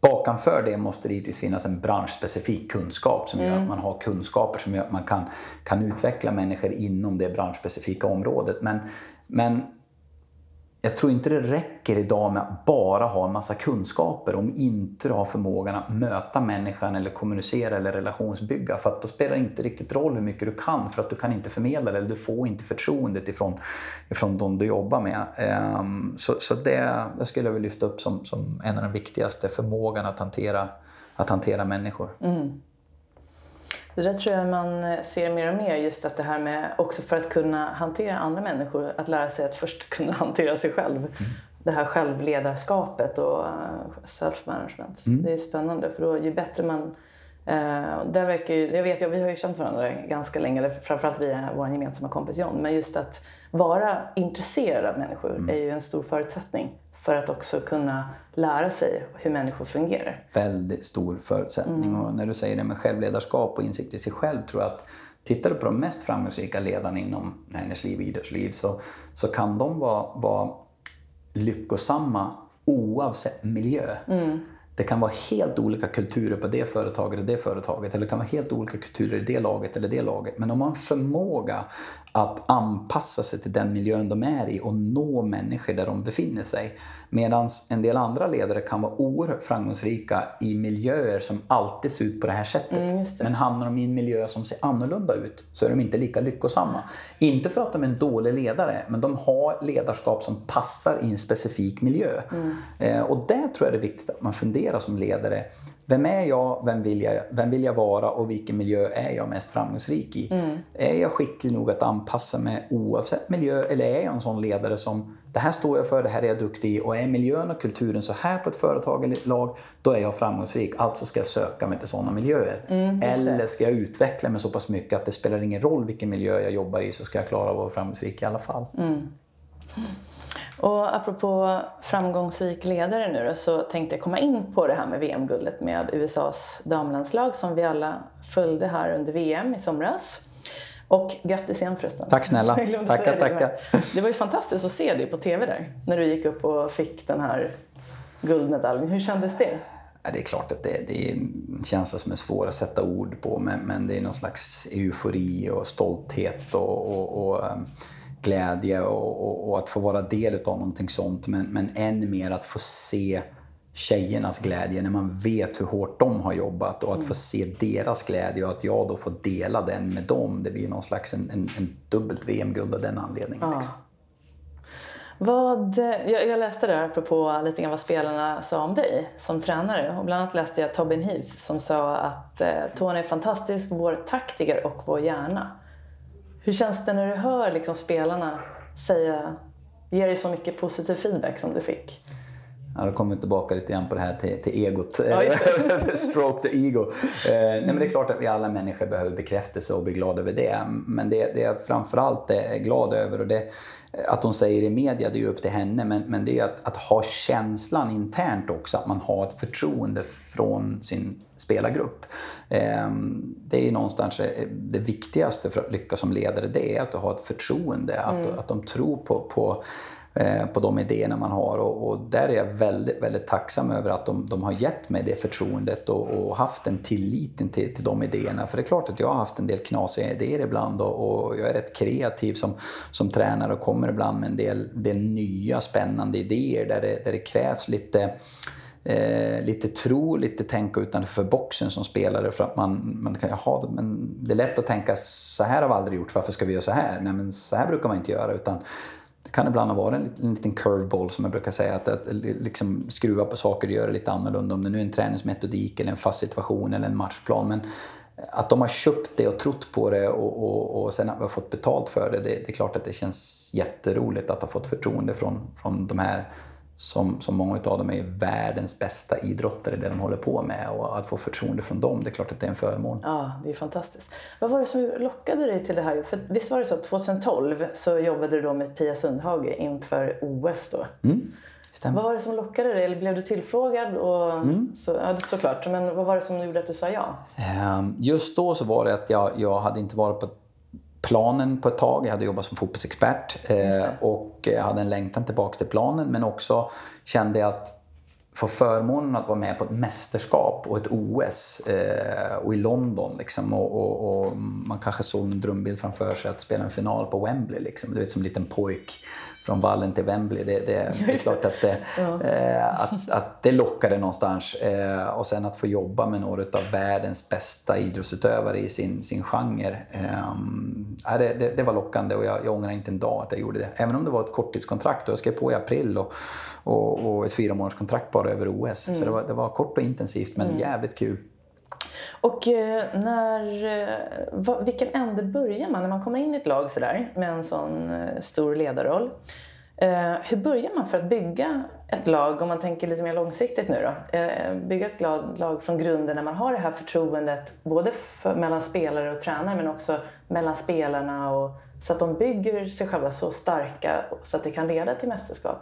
bakanför det måste det givetvis finnas en branschspecifik kunskap som mm. gör att man har kunskaper som gör att man kan, kan utveckla människor inom det branschspecifika området. Men, men jag tror inte det räcker idag med att bara ha en massa kunskaper om inte du har förmågan att möta människan eller kommunicera eller relationsbygga. För att då spelar det inte riktigt roll hur mycket du kan för att du kan inte förmedla det eller du får inte förtroendet ifrån, ifrån de du jobbar med. Um, så så det, det skulle jag vilja lyfta upp som, som en av de viktigaste, förmågan att hantera, att hantera människor. Mm. Det där tror jag man ser mer och mer, just att det här med också för att kunna hantera andra människor, att lära sig att först kunna hantera sig själv. Mm. Det här självledarskapet och eh, self-management. Mm. Det är spännande för då ju bättre man uh, där verkar ju, jag vet ju, vi har ju känt varandra ganska länge, framförallt via vår gemensamma kompis John. Men just att vara intresserad av människor mm. är ju en stor förutsättning för att också kunna lära sig hur människor fungerar. Väldigt stor förutsättning. Mm. Och när du säger det med självledarskap och insikt i sig själv tror jag att Tittar du på de mest framgångsrika ledarna inom näringsliv och idrottsliv så, så kan de vara, vara lyckosamma oavsett miljö. Mm. Det kan vara helt olika kulturer på det företaget och det företaget. Eller det kan vara helt olika kulturer i det laget eller det laget. Men om man har förmåga att anpassa sig till den miljön de är i och nå människor där de befinner sig. Medan en del andra ledare kan vara oerhört framgångsrika i miljöer som alltid ser ut på det här sättet. Mm, det. Men hamnar de i en miljö som ser annorlunda ut så är de inte lika lyckosamma. Inte för att de är en dålig ledare, men de har ledarskap som passar i en specifik miljö. Mm. Eh, och där tror jag det är viktigt att man funderar som ledare. Vem är jag? Vem vill jag, vem vill jag vara? Och vilken miljö är jag mest framgångsrik i? Mm. Är jag skicklig nog att anpassa mig oavsett miljö? Eller är jag en sån ledare som det här står jag för, det här är jag duktig i och är miljön och kulturen så här på ett företag eller ett lag, då är jag framgångsrik. Alltså ska jag söka mig till sådana miljöer. Mm, eller ska jag utveckla mig så pass mycket att det spelar ingen roll vilken miljö jag jobbar i så ska jag klara att vara framgångsrik i alla fall. Mm. Och apropå framgångsrik ledare nu då, så tänkte jag komma in på det här med VM-guldet med USAs damlandslag som vi alla följde här under VM i somras. Och grattis igen förresten. Tack snälla. Tackar, tackar. Det var ju fantastiskt att se dig på TV där, när du gick upp och fick den här guldmedaljen. Hur kändes det? det är klart att det, det känsla som är svår att sätta ord på, men, men det är någon slags eufori och stolthet och, och, och glädje och, och, och, att få vara del av någonting sånt. Men, men än mer att få se tjejernas glädje när man vet hur hårt de har jobbat och att få se deras glädje och att jag då får dela den med dem. Det blir någon slags en, en, en dubbelt VM-guld av den anledningen. Ja. Liksom. Vad, jag, jag läste där apropå lite grann vad spelarna sa om dig som tränare. Och bland annat läste jag Tobin Heath som sa att eh, Tony är fantastisk, vår taktiker och vår hjärna. Hur känns det när du hör liksom spelarna säga, ge dig så mycket positiv feedback som du fick? Då kommer vi tillbaka lite grann på det här till, till egot. Ja. Stroke the ego. Eh, nej, men det är klart att vi alla människor behöver bekräftelse och bli glada över det. Men det, det jag framförallt är glad över och det att hon säger i media, det är ju upp till henne, men, men det är att, att ha känslan internt också, att man har ett förtroende från sin spelargrupp. Eh, det är någonstans eh, det viktigaste för att lyckas som ledare, det är att du har ett förtroende, att, mm. att de tror på, på Eh, på de idéerna man har. Och, och, där är jag väldigt, väldigt tacksam över att de, de har gett mig det förtroendet och, och haft en tilliten till, till de idéerna. För det är klart att jag har haft en del knasiga idéer ibland och, och jag är rätt kreativ som, som tränare och kommer ibland med en del, del nya spännande idéer där det, där det krävs lite Eh, lite tro, lite tänka utanför boxen som spelare för att man, man kan ha men det är lätt att tänka så här har vi aldrig gjort, varför ska vi göra så här? Nej men så här brukar man inte göra utan det kan ibland vara en liten, en liten curveball som jag brukar säga. Att, att liksom skruva på saker och göra det lite annorlunda. Om det nu är en träningsmetodik eller en fast situation eller en matchplan. Men att de har köpt det och trott på det och, och, och sen har fått betalt för det, det, det. är klart att det känns jätteroligt att ha fått förtroende från, från de här som, som många av dem är världens bästa idrottare, det de håller på med. Och att få förtroende från dem, det är klart att det är en förmån. Ja, det är fantastiskt. Vad var det som lockade dig till det här? För visst var det så att 2012 så jobbade du då med Pia Sundhage inför OS då? Mm. Stämmer. Vad var det som lockade dig? Eller blev du tillfrågad? Och mm. så, ja, såklart. Men vad var det som gjorde att du sa ja? Ehm, just då så var det att jag, jag hade inte varit på planen på ett tag. Jag hade jobbat som fotbollsexpert eh, och jag hade en längtan tillbaka till planen men också kände jag att få förmånen att vara med på ett mästerskap och ett OS eh, och i London. Liksom, och, och, och, man kanske såg en drömbild framför sig att spela en final på Wembley. Liksom. Du vet som liten pojk från vallen till Wembley. Det, det, det är klart att det, ja. eh, att, att det lockade någonstans. Eh, och sen att få jobba med några av världens bästa idrottsutövare i sin, sin genre. Eh, det, det, det, var lockande och jag, jag ångrar inte en dag att jag gjorde det. Även om det var ett korttidskontrakt och jag skrev på i april och, och, och ett fyra månaders kontrakt bara över OS. Mm. Så det var, det var kort och intensivt men mm. jävligt kul. Och eh, när, eh, vilken ände börjar man när man kommer in i ett lag sådär med en sån eh, stor ledarroll? Hur börjar man för att bygga ett lag, om man tänker lite mer långsiktigt nu då? Bygga ett lag från grunden när man har det här förtroendet både för, mellan spelare och tränare men också mellan spelarna och så att de bygger sig själva så starka så att det kan leda till mästerskap?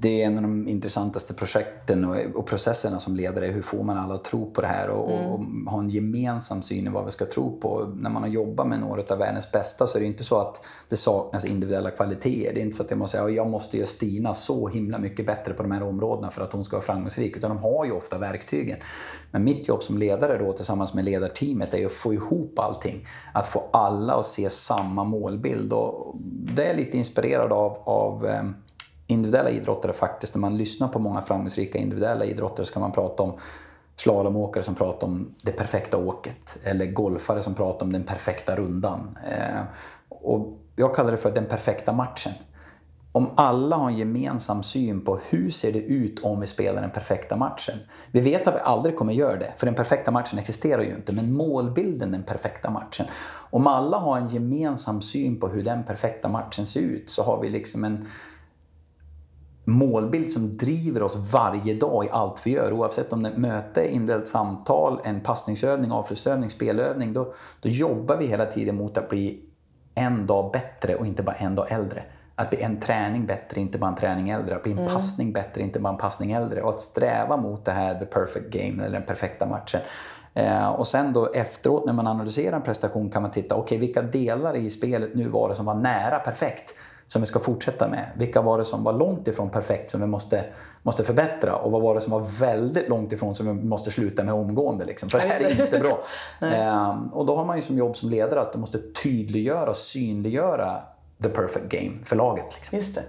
Det är en av de intressantaste projekten och, processerna som ledare. Hur får man alla att tro på det här och, mm. och, ha en gemensam syn i vad vi ska tro på. När man har jobbat med några av världens bästa så är det inte så att det saknas individuella kvaliteter. Det är inte så att jag måste säga att jag måste göra Stina så himla mycket bättre på de här områdena för att hon ska vara framgångsrik. Utan de har ju ofta verktygen. Men mitt jobb som ledare då tillsammans med ledarteamet är att få ihop allting. Att få alla att se samma målbild. Och det är lite inspirerad av, av ehm, individuella idrottare faktiskt. När man lyssnar på många framgångsrika individuella idrottare så kan man prata om slalomåkare som pratar om det perfekta åket eller golfare som pratar om den perfekta rundan. Eh, och jag kallar det för den perfekta matchen. Om alla har en gemensam syn på hur ser det ut om vi spelar den perfekta matchen. Vi vet att vi aldrig kommer göra det, för den perfekta matchen existerar ju inte. Men målbilden, den perfekta matchen. Om alla har en gemensam syn på hur den perfekta matchen ser ut så har vi liksom en målbild som driver oss varje dag i allt vi gör. Oavsett om det är ett möte, indelat samtal, en passningsövning, avslutsövning, spelövning. Då, då jobbar vi hela tiden mot att bli en dag bättre och inte bara en dag äldre. Att bli en träning bättre, inte bara en träning äldre. Att bli en mm. passning bättre, inte bara en passning äldre. Och att sträva mot det här the perfect game, eller den perfekta matchen. Eh, och sen då efteråt när man analyserar en prestation kan man titta, okej okay, vilka delar i spelet nu var det som var nära perfekt? Som vi ska fortsätta med? Vilka var det som var långt ifrån perfekt som vi måste, måste förbättra? Och vad var det som var väldigt långt ifrån som vi måste sluta med omgående? Liksom? För det här är inte bra. ehm, och då har man ju som jobb som ledare att du måste tydliggöra och synliggöra the perfect game för laget. Liksom. Just det.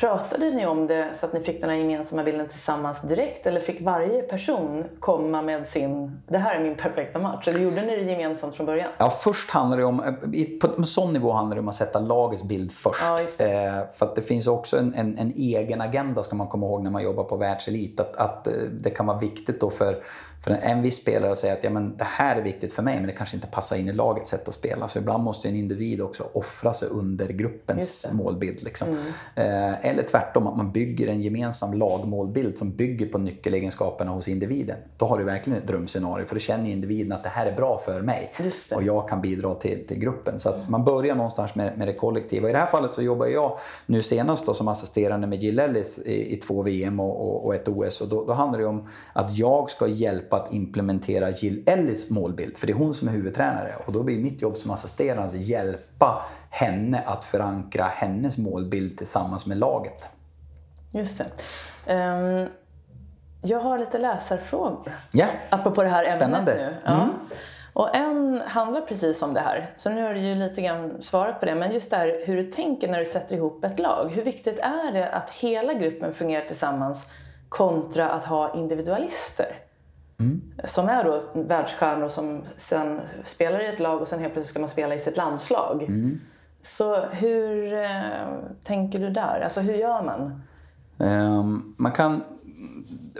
Pratade ni om det så att ni fick den här gemensamma bilden tillsammans direkt eller fick varje person komma med sin, det här är min perfekta match? Eller gjorde ni det gemensamt från början? Ja, först handlar det om, på en sån nivå handlar det om att sätta lagets bild först. Ja, det. Eh, för att det finns också en, en, en, egen agenda ska man komma ihåg när man jobbar på världselit. Att, att eh, det kan vara viktigt då för för en viss spelare säger att ja, men det här är viktigt för mig men det kanske inte passar in i lagets sätt att spela. Så ibland måste en individ också offra sig under gruppens målbild. Liksom. Mm. eller tvärtom att man bygger en gemensam lagmålbild som bygger på nyckelegenskaperna hos individen. Då har du verkligen ett drömscenario för då känner individen att det här är bra för mig och jag kan bidra till, till gruppen. Så att man börjar någonstans med, med det kollektiva. I det här fallet så jobbar jag nu senast då som assisterande med Jill Ellis i, i två VM och, och, och ett OS och då, då handlar det om att jag ska hjälpa att implementera Jill Ellis målbild för det är hon som är huvudtränare och då blir mitt jobb som assisterande att hjälpa henne att förankra hennes målbild tillsammans med laget. Just det. Um, jag har lite läsarfrågor. Ja. Apropå det här Spännande. ämnet nu. Ja. Mm. Och en handlar precis om det här. Så nu har du ju lite grann svarat på det. Men just det här hur du tänker när du sätter ihop ett lag. Hur viktigt är det att hela gruppen fungerar tillsammans kontra att ha individualister? Mm. Som är då världsstjärnor som sen spelar i ett lag och sen helt plötsligt ska man spela i sitt landslag. Mm. Så hur eh, tänker du där? Alltså hur gör man? Um, man kan,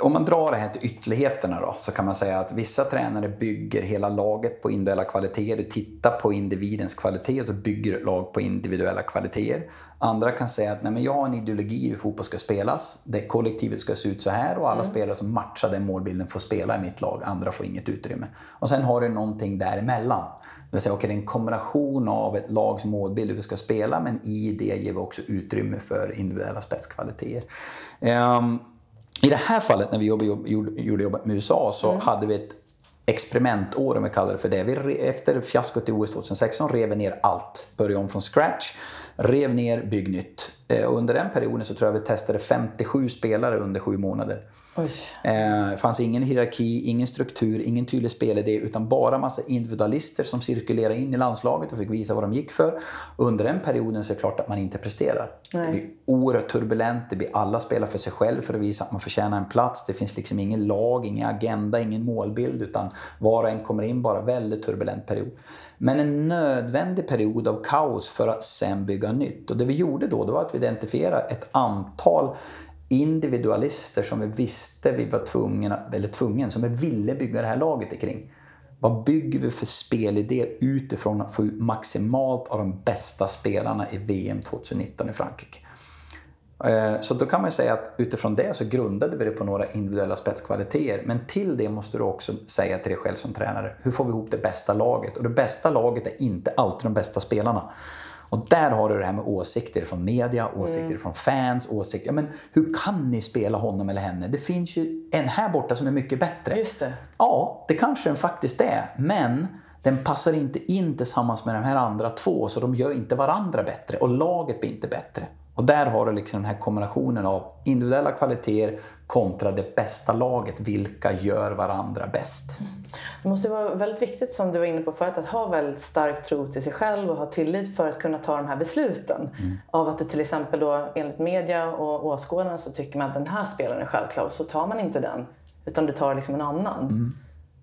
om man drar det här till ytterligheterna då, så kan man säga att vissa tränare bygger hela laget på individuella kvaliteter. Du tittar på individens kvalitet och så bygger lag på individuella kvaliteter. Andra kan säga att Nej, men jag har en ideologi hur fotboll ska spelas. Det kollektivet ska se ut så här och alla mm. spelare som matchar den målbilden får spela i mitt lag. Andra får inget utrymme. Och sen har du någonting däremellan. Det vill säga, okay, det är en kombination av ett lags målbild, hur vi ska spela, men i det ger vi också utrymme för individuella spetskvaliteter. Um, I det här fallet, när vi jobbade, gjorde jobbet med USA, så mm. hade vi ett experimentår, om vi kallar det för det. Vi, efter fiaskot i OS 2016 rev vi ner allt, började om från scratch. Rev ner, bygg nytt. Eh, under den perioden så tror jag vi testade 57 spelare under sju månader. Det eh, fanns ingen hierarki, ingen struktur, ingen tydlig spelidé utan bara massa individualister som cirkulerade in i landslaget och fick visa vad de gick för. Under den perioden så är det klart att man inte presterar. Nej. Det blir oerhört turbulent, det blir alla spelar för sig själv för att visa att man förtjänar en plats. Det finns liksom ingen lag, ingen agenda, ingen målbild utan var och en kommer in bara väldigt turbulent period. Men en nödvändig period av kaos för att sen bygga nytt. Och det vi gjorde då, det var att vi identifierade ett antal individualister som vi visste vi var tvungna, eller tvungen, som vi ville bygga det här laget kring. Vad bygger vi för spelidé utifrån att få ut maximalt av de bästa spelarna i VM 2019 i Frankrike? Eh, så då kan man säga att utifrån det så grundade vi det på några individuella spetskvaliteter. Men till det måste du också säga till dig själv som tränare, hur får vi ihop det bästa laget? Och det bästa laget är inte alltid de bästa spelarna. Och där har du det här med åsikter från media, åsikter mm. från fans, åsikter. Ja, men hur kan ni spela honom eller henne? Det finns ju en här borta som är mycket bättre. Just det. Ja, det kanske den faktiskt är. Men den passar inte in tillsammans med de här andra två, så de gör inte varandra bättre. Och laget blir inte bättre. Och där har du liksom den här kombinationen av individuella kvaliteter kontra det bästa laget. Vilka gör varandra bäst? Det måste vara väldigt viktigt, som du var inne på förut, att ha väldigt stark tro till sig själv och ha tillit för att kunna ta de här besluten. Mm. Av att du till exempel då, enligt media och åskådarna så tycker man att den här spelaren är självklar och så tar man inte den. Utan du tar liksom en annan. Mm.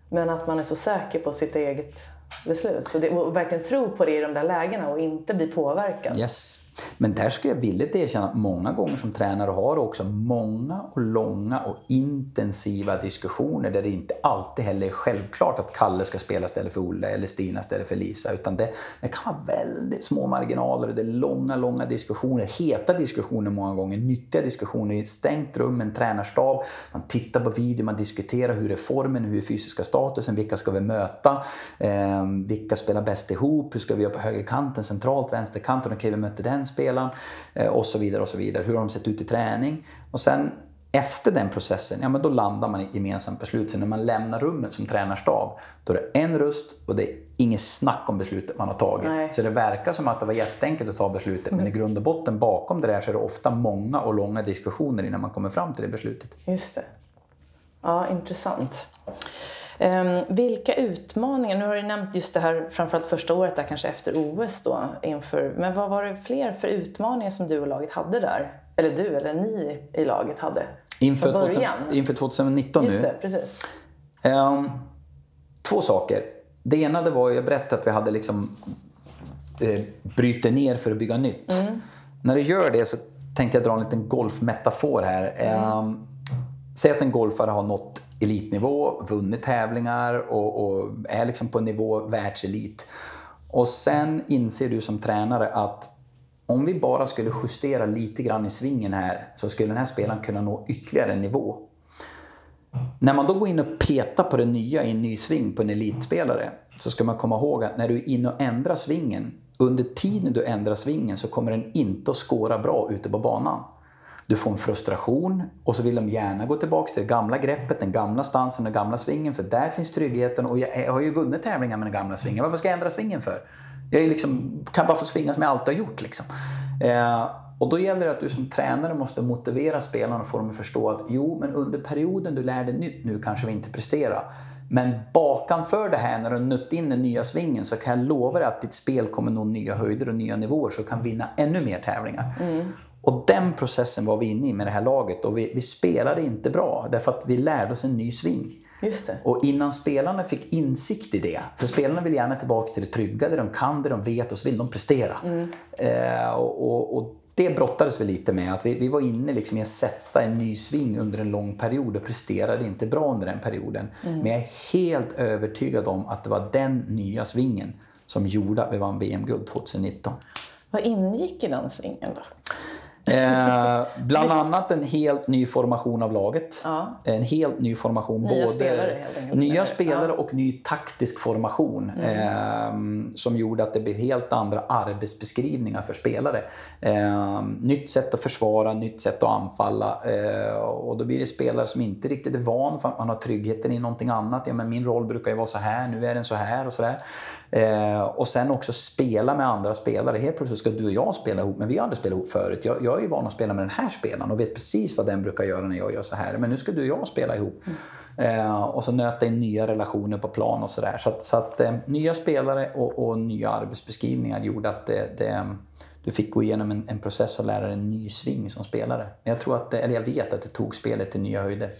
Men att man är så säker på sitt eget beslut. Och, det, och verkligen tro på det i de där lägena och inte bli påverkad. Yes. Men där ska jag villigt erkänna att många gånger som tränare har också många och långa och intensiva diskussioner där det inte alltid heller är självklart att Kalle ska spela istället för Olle eller Stina istället för Lisa. Utan det, det kan vara väldigt små marginaler och det är långa, långa diskussioner. Heta diskussioner många gånger, nyttiga diskussioner i ett stängt rum med en tränarstab. Man tittar på video, man diskuterar hur är formen, hur är fysiska statusen, vilka ska vi möta, eh, vilka spelar bäst ihop, hur ska vi göra på högerkanten, centralt, vänsterkanten, okej okay, vi möter den spelaren eh, och så vidare. och så vidare. Hur har de sett ut i träning? Och sen efter den processen, ja men då landar man i ett gemensamt beslut. Så när man lämnar rummet som tränarstab, då är det en röst och det är inget snack om beslutet man har tagit. Nej. Så det verkar som att det var jätteenkelt att ta beslutet, mm. men i grund och botten bakom det där så är det ofta många och långa diskussioner innan man kommer fram till det beslutet. Just det. Ja, intressant. Um, vilka utmaningar, nu har du nämnt just det här framförallt första året där kanske efter OS då inför, men vad var det fler för utmaningar som du och laget hade där? Eller du, eller ni i laget hade? Inför, 2000, inför 2019 just nu? Just det, precis. Um, två saker. Det ena det var, jag berättade att vi hade liksom eh, bryter ner för att bygga nytt. Mm. När du gör det så tänkte jag dra en liten golfmetafor här. Mm. Um, säg att en golfare har nått elitnivå, vunnit tävlingar och, och, är liksom på en nivå världselit. Och sen inser du som tränare att om vi bara skulle justera lite grann i svingen här så skulle den här spelaren kunna nå ytterligare en nivå. När man då går in och petar på det nya i en ny sving på en elitspelare så ska man komma ihåg att när du är inne och ändrar svingen, under tiden du ändrar svingen så kommer den inte att skåra bra ute på banan. Du får en frustration och så vill de gärna gå tillbaka till det gamla greppet, den gamla stansen, den gamla svingen för där finns tryggheten och jag har ju vunnit tävlingar med den gamla svingen. Varför ska jag ändra svingen för? Jag är liksom, kan bara få svinga som jag alltid har gjort. Liksom. Eh, och då gäller det att du som tränare måste motivera spelarna och få dem att förstå att jo, men under perioden du lär dig nytt nu kanske vi inte presterar. Men bakanför det här, när du har nött in den nya svingen, så kan jag lova dig att ditt spel kommer nå nya höjder och nya nivåer så du kan vinna ännu mer tävlingar. Mm. Och den processen var vi inne i med det här laget och vi, vi spelade inte bra därför att vi lärde oss en ny sving. Just det. Och innan spelarna fick insikt i det, för spelarna vill gärna tillbaka till det trygga, det de kan, det de vet och så vill de prestera. Mm. Eh, och, och, och, det brottades vi lite med, att vi, vi var inne liksom i att sätta en ny sving under en lång period och presterade inte bra under den perioden. Mm. Men jag är helt övertygad om att det var den nya svingen som gjorde att vi vann VM-guld 2019. Vad ingick i den svingen då? Eh, bland annat en helt ny formation av laget. Ja. En helt ny formation. Nya både spelare, Nya spelare och ny taktisk formation. Mm. Eh, som gjorde att det blev helt andra arbetsbeskrivningar för spelare. Eh, nytt sätt att försvara, nytt sätt att anfalla. Eh, och då blir det spelare som inte riktigt är van för att man har tryggheten i någonting annat. Ja, men min roll brukar ju vara så här, nu är den så här och sådär. Eh, och sen också spela med andra spelare. Helt plötsligt ska du och jag spela ihop, men vi har aldrig spelat ihop förut. Jag, jag jag är ju van att spela med den här spelaren och vet precis vad den brukar göra när jag gör så här. Men nu ska du och jag spela ihop. Mm. Eh, och så nöta in nya relationer på plan och sådär. Så där. så att eh, nya spelare och, och, nya arbetsbeskrivningar gjorde att det, det du fick gå igenom en, en process och lära dig en ny sving som spelare. Men jag tror att, eller jag vet att det tog spelet till nya höjder.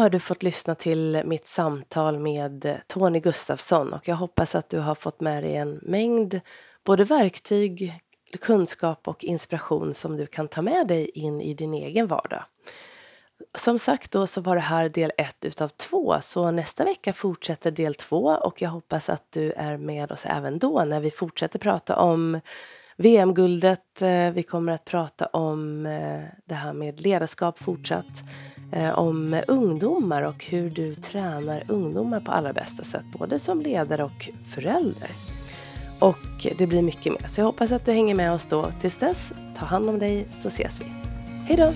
Har du fått lyssna till mitt samtal med Tony Gustafsson och jag hoppas att du har fått med dig en mängd både verktyg, kunskap och inspiration som du kan ta med dig in i din egen vardag. Som sagt då så var det här del ett utav två så nästa vecka fortsätter del två och jag hoppas att du är med oss även då när vi fortsätter prata om VM-guldet. Eh, vi kommer att prata om eh, det här med ledarskap fortsatt. Eh, om ungdomar och hur du tränar ungdomar på allra bästa sätt, både som ledare och förälder. Och det blir mycket mer, så jag hoppas att du hänger med oss då. Tills dess, ta hand om dig så ses vi. Hej då!